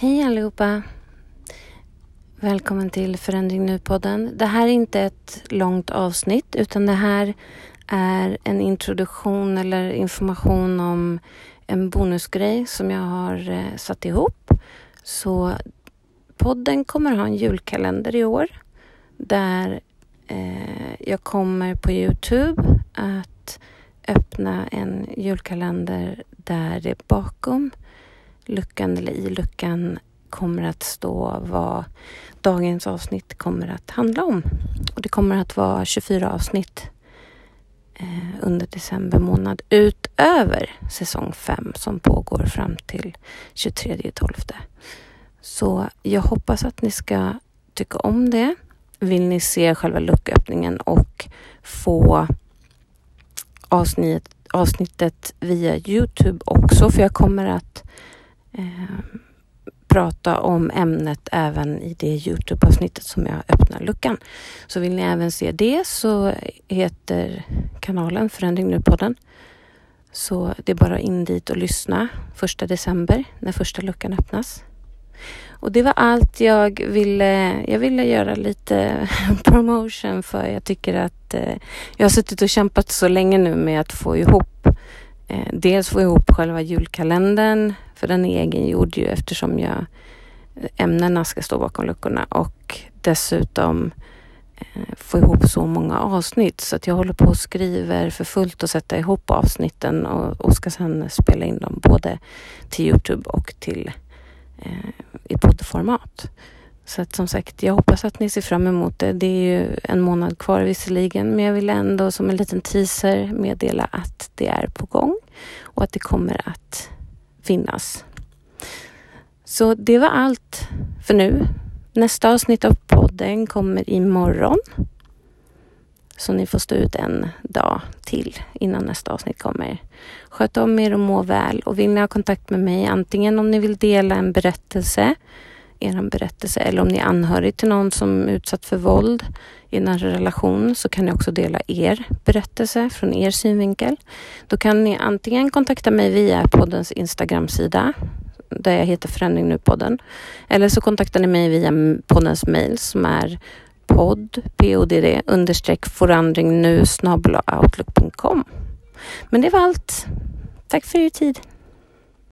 Hej allihopa! Välkommen till Förändring Nu-podden. Det här är inte ett långt avsnitt utan det här är en introduktion eller information om en bonusgrej som jag har eh, satt ihop. Så podden kommer ha en julkalender i år där eh, jag kommer på Youtube att öppna en julkalender där det bakom luckan eller i luckan kommer att stå vad dagens avsnitt kommer att handla om. Och det kommer att vara 24 avsnitt eh, under december månad utöver säsong 5 som pågår fram till 23.12. Så jag hoppas att ni ska tycka om det. Vill ni se själva lucköppningen och få avsnitt, avsnittet via Youtube också, för jag kommer att eh, prata om ämnet även i det Youtube-avsnittet som jag öppnar luckan. Så vill ni även se det så heter kanalen Förändring Nu-podden. Så det är bara in dit och lyssna första december när första luckan öppnas. Och det var allt jag ville. Jag ville göra lite promotion för jag tycker att eh, jag har suttit och kämpat så länge nu med att få ihop eh, dels få ihop själva julkalendern för den är egengjord ju eftersom jag eh, ämnena ska stå bakom luckorna och dessutom eh, få ihop så många avsnitt så att jag håller på och skriver för fullt och sätta ihop avsnitten och, och ska sedan spela in dem både till Youtube och till eh, i poddformat. Så att som sagt, jag hoppas att ni ser fram emot det. Det är ju en månad kvar visserligen, men jag vill ändå som en liten teaser meddela att det är på gång och att det kommer att finnas. Så det var allt för nu. Nästa avsnitt av podden kommer imorgon. Så ni får stå ut en dag till innan nästa avsnitt kommer. Sköt om er och må väl. Och vill ni ha kontakt med mig, antingen om ni vill dela en berättelse, er berättelse, eller om ni är anhörig till någon som är utsatt för våld i en relation, så kan ni också dela er berättelse från er synvinkel. Då kan ni antingen kontakta mig via poddens Instagram-sida, där jag heter Förändring Nu-podden. Eller så kontaktar ni mig via poddens mail som är podd, podd, understreck forandringnu Men det var allt. Tack för er tid.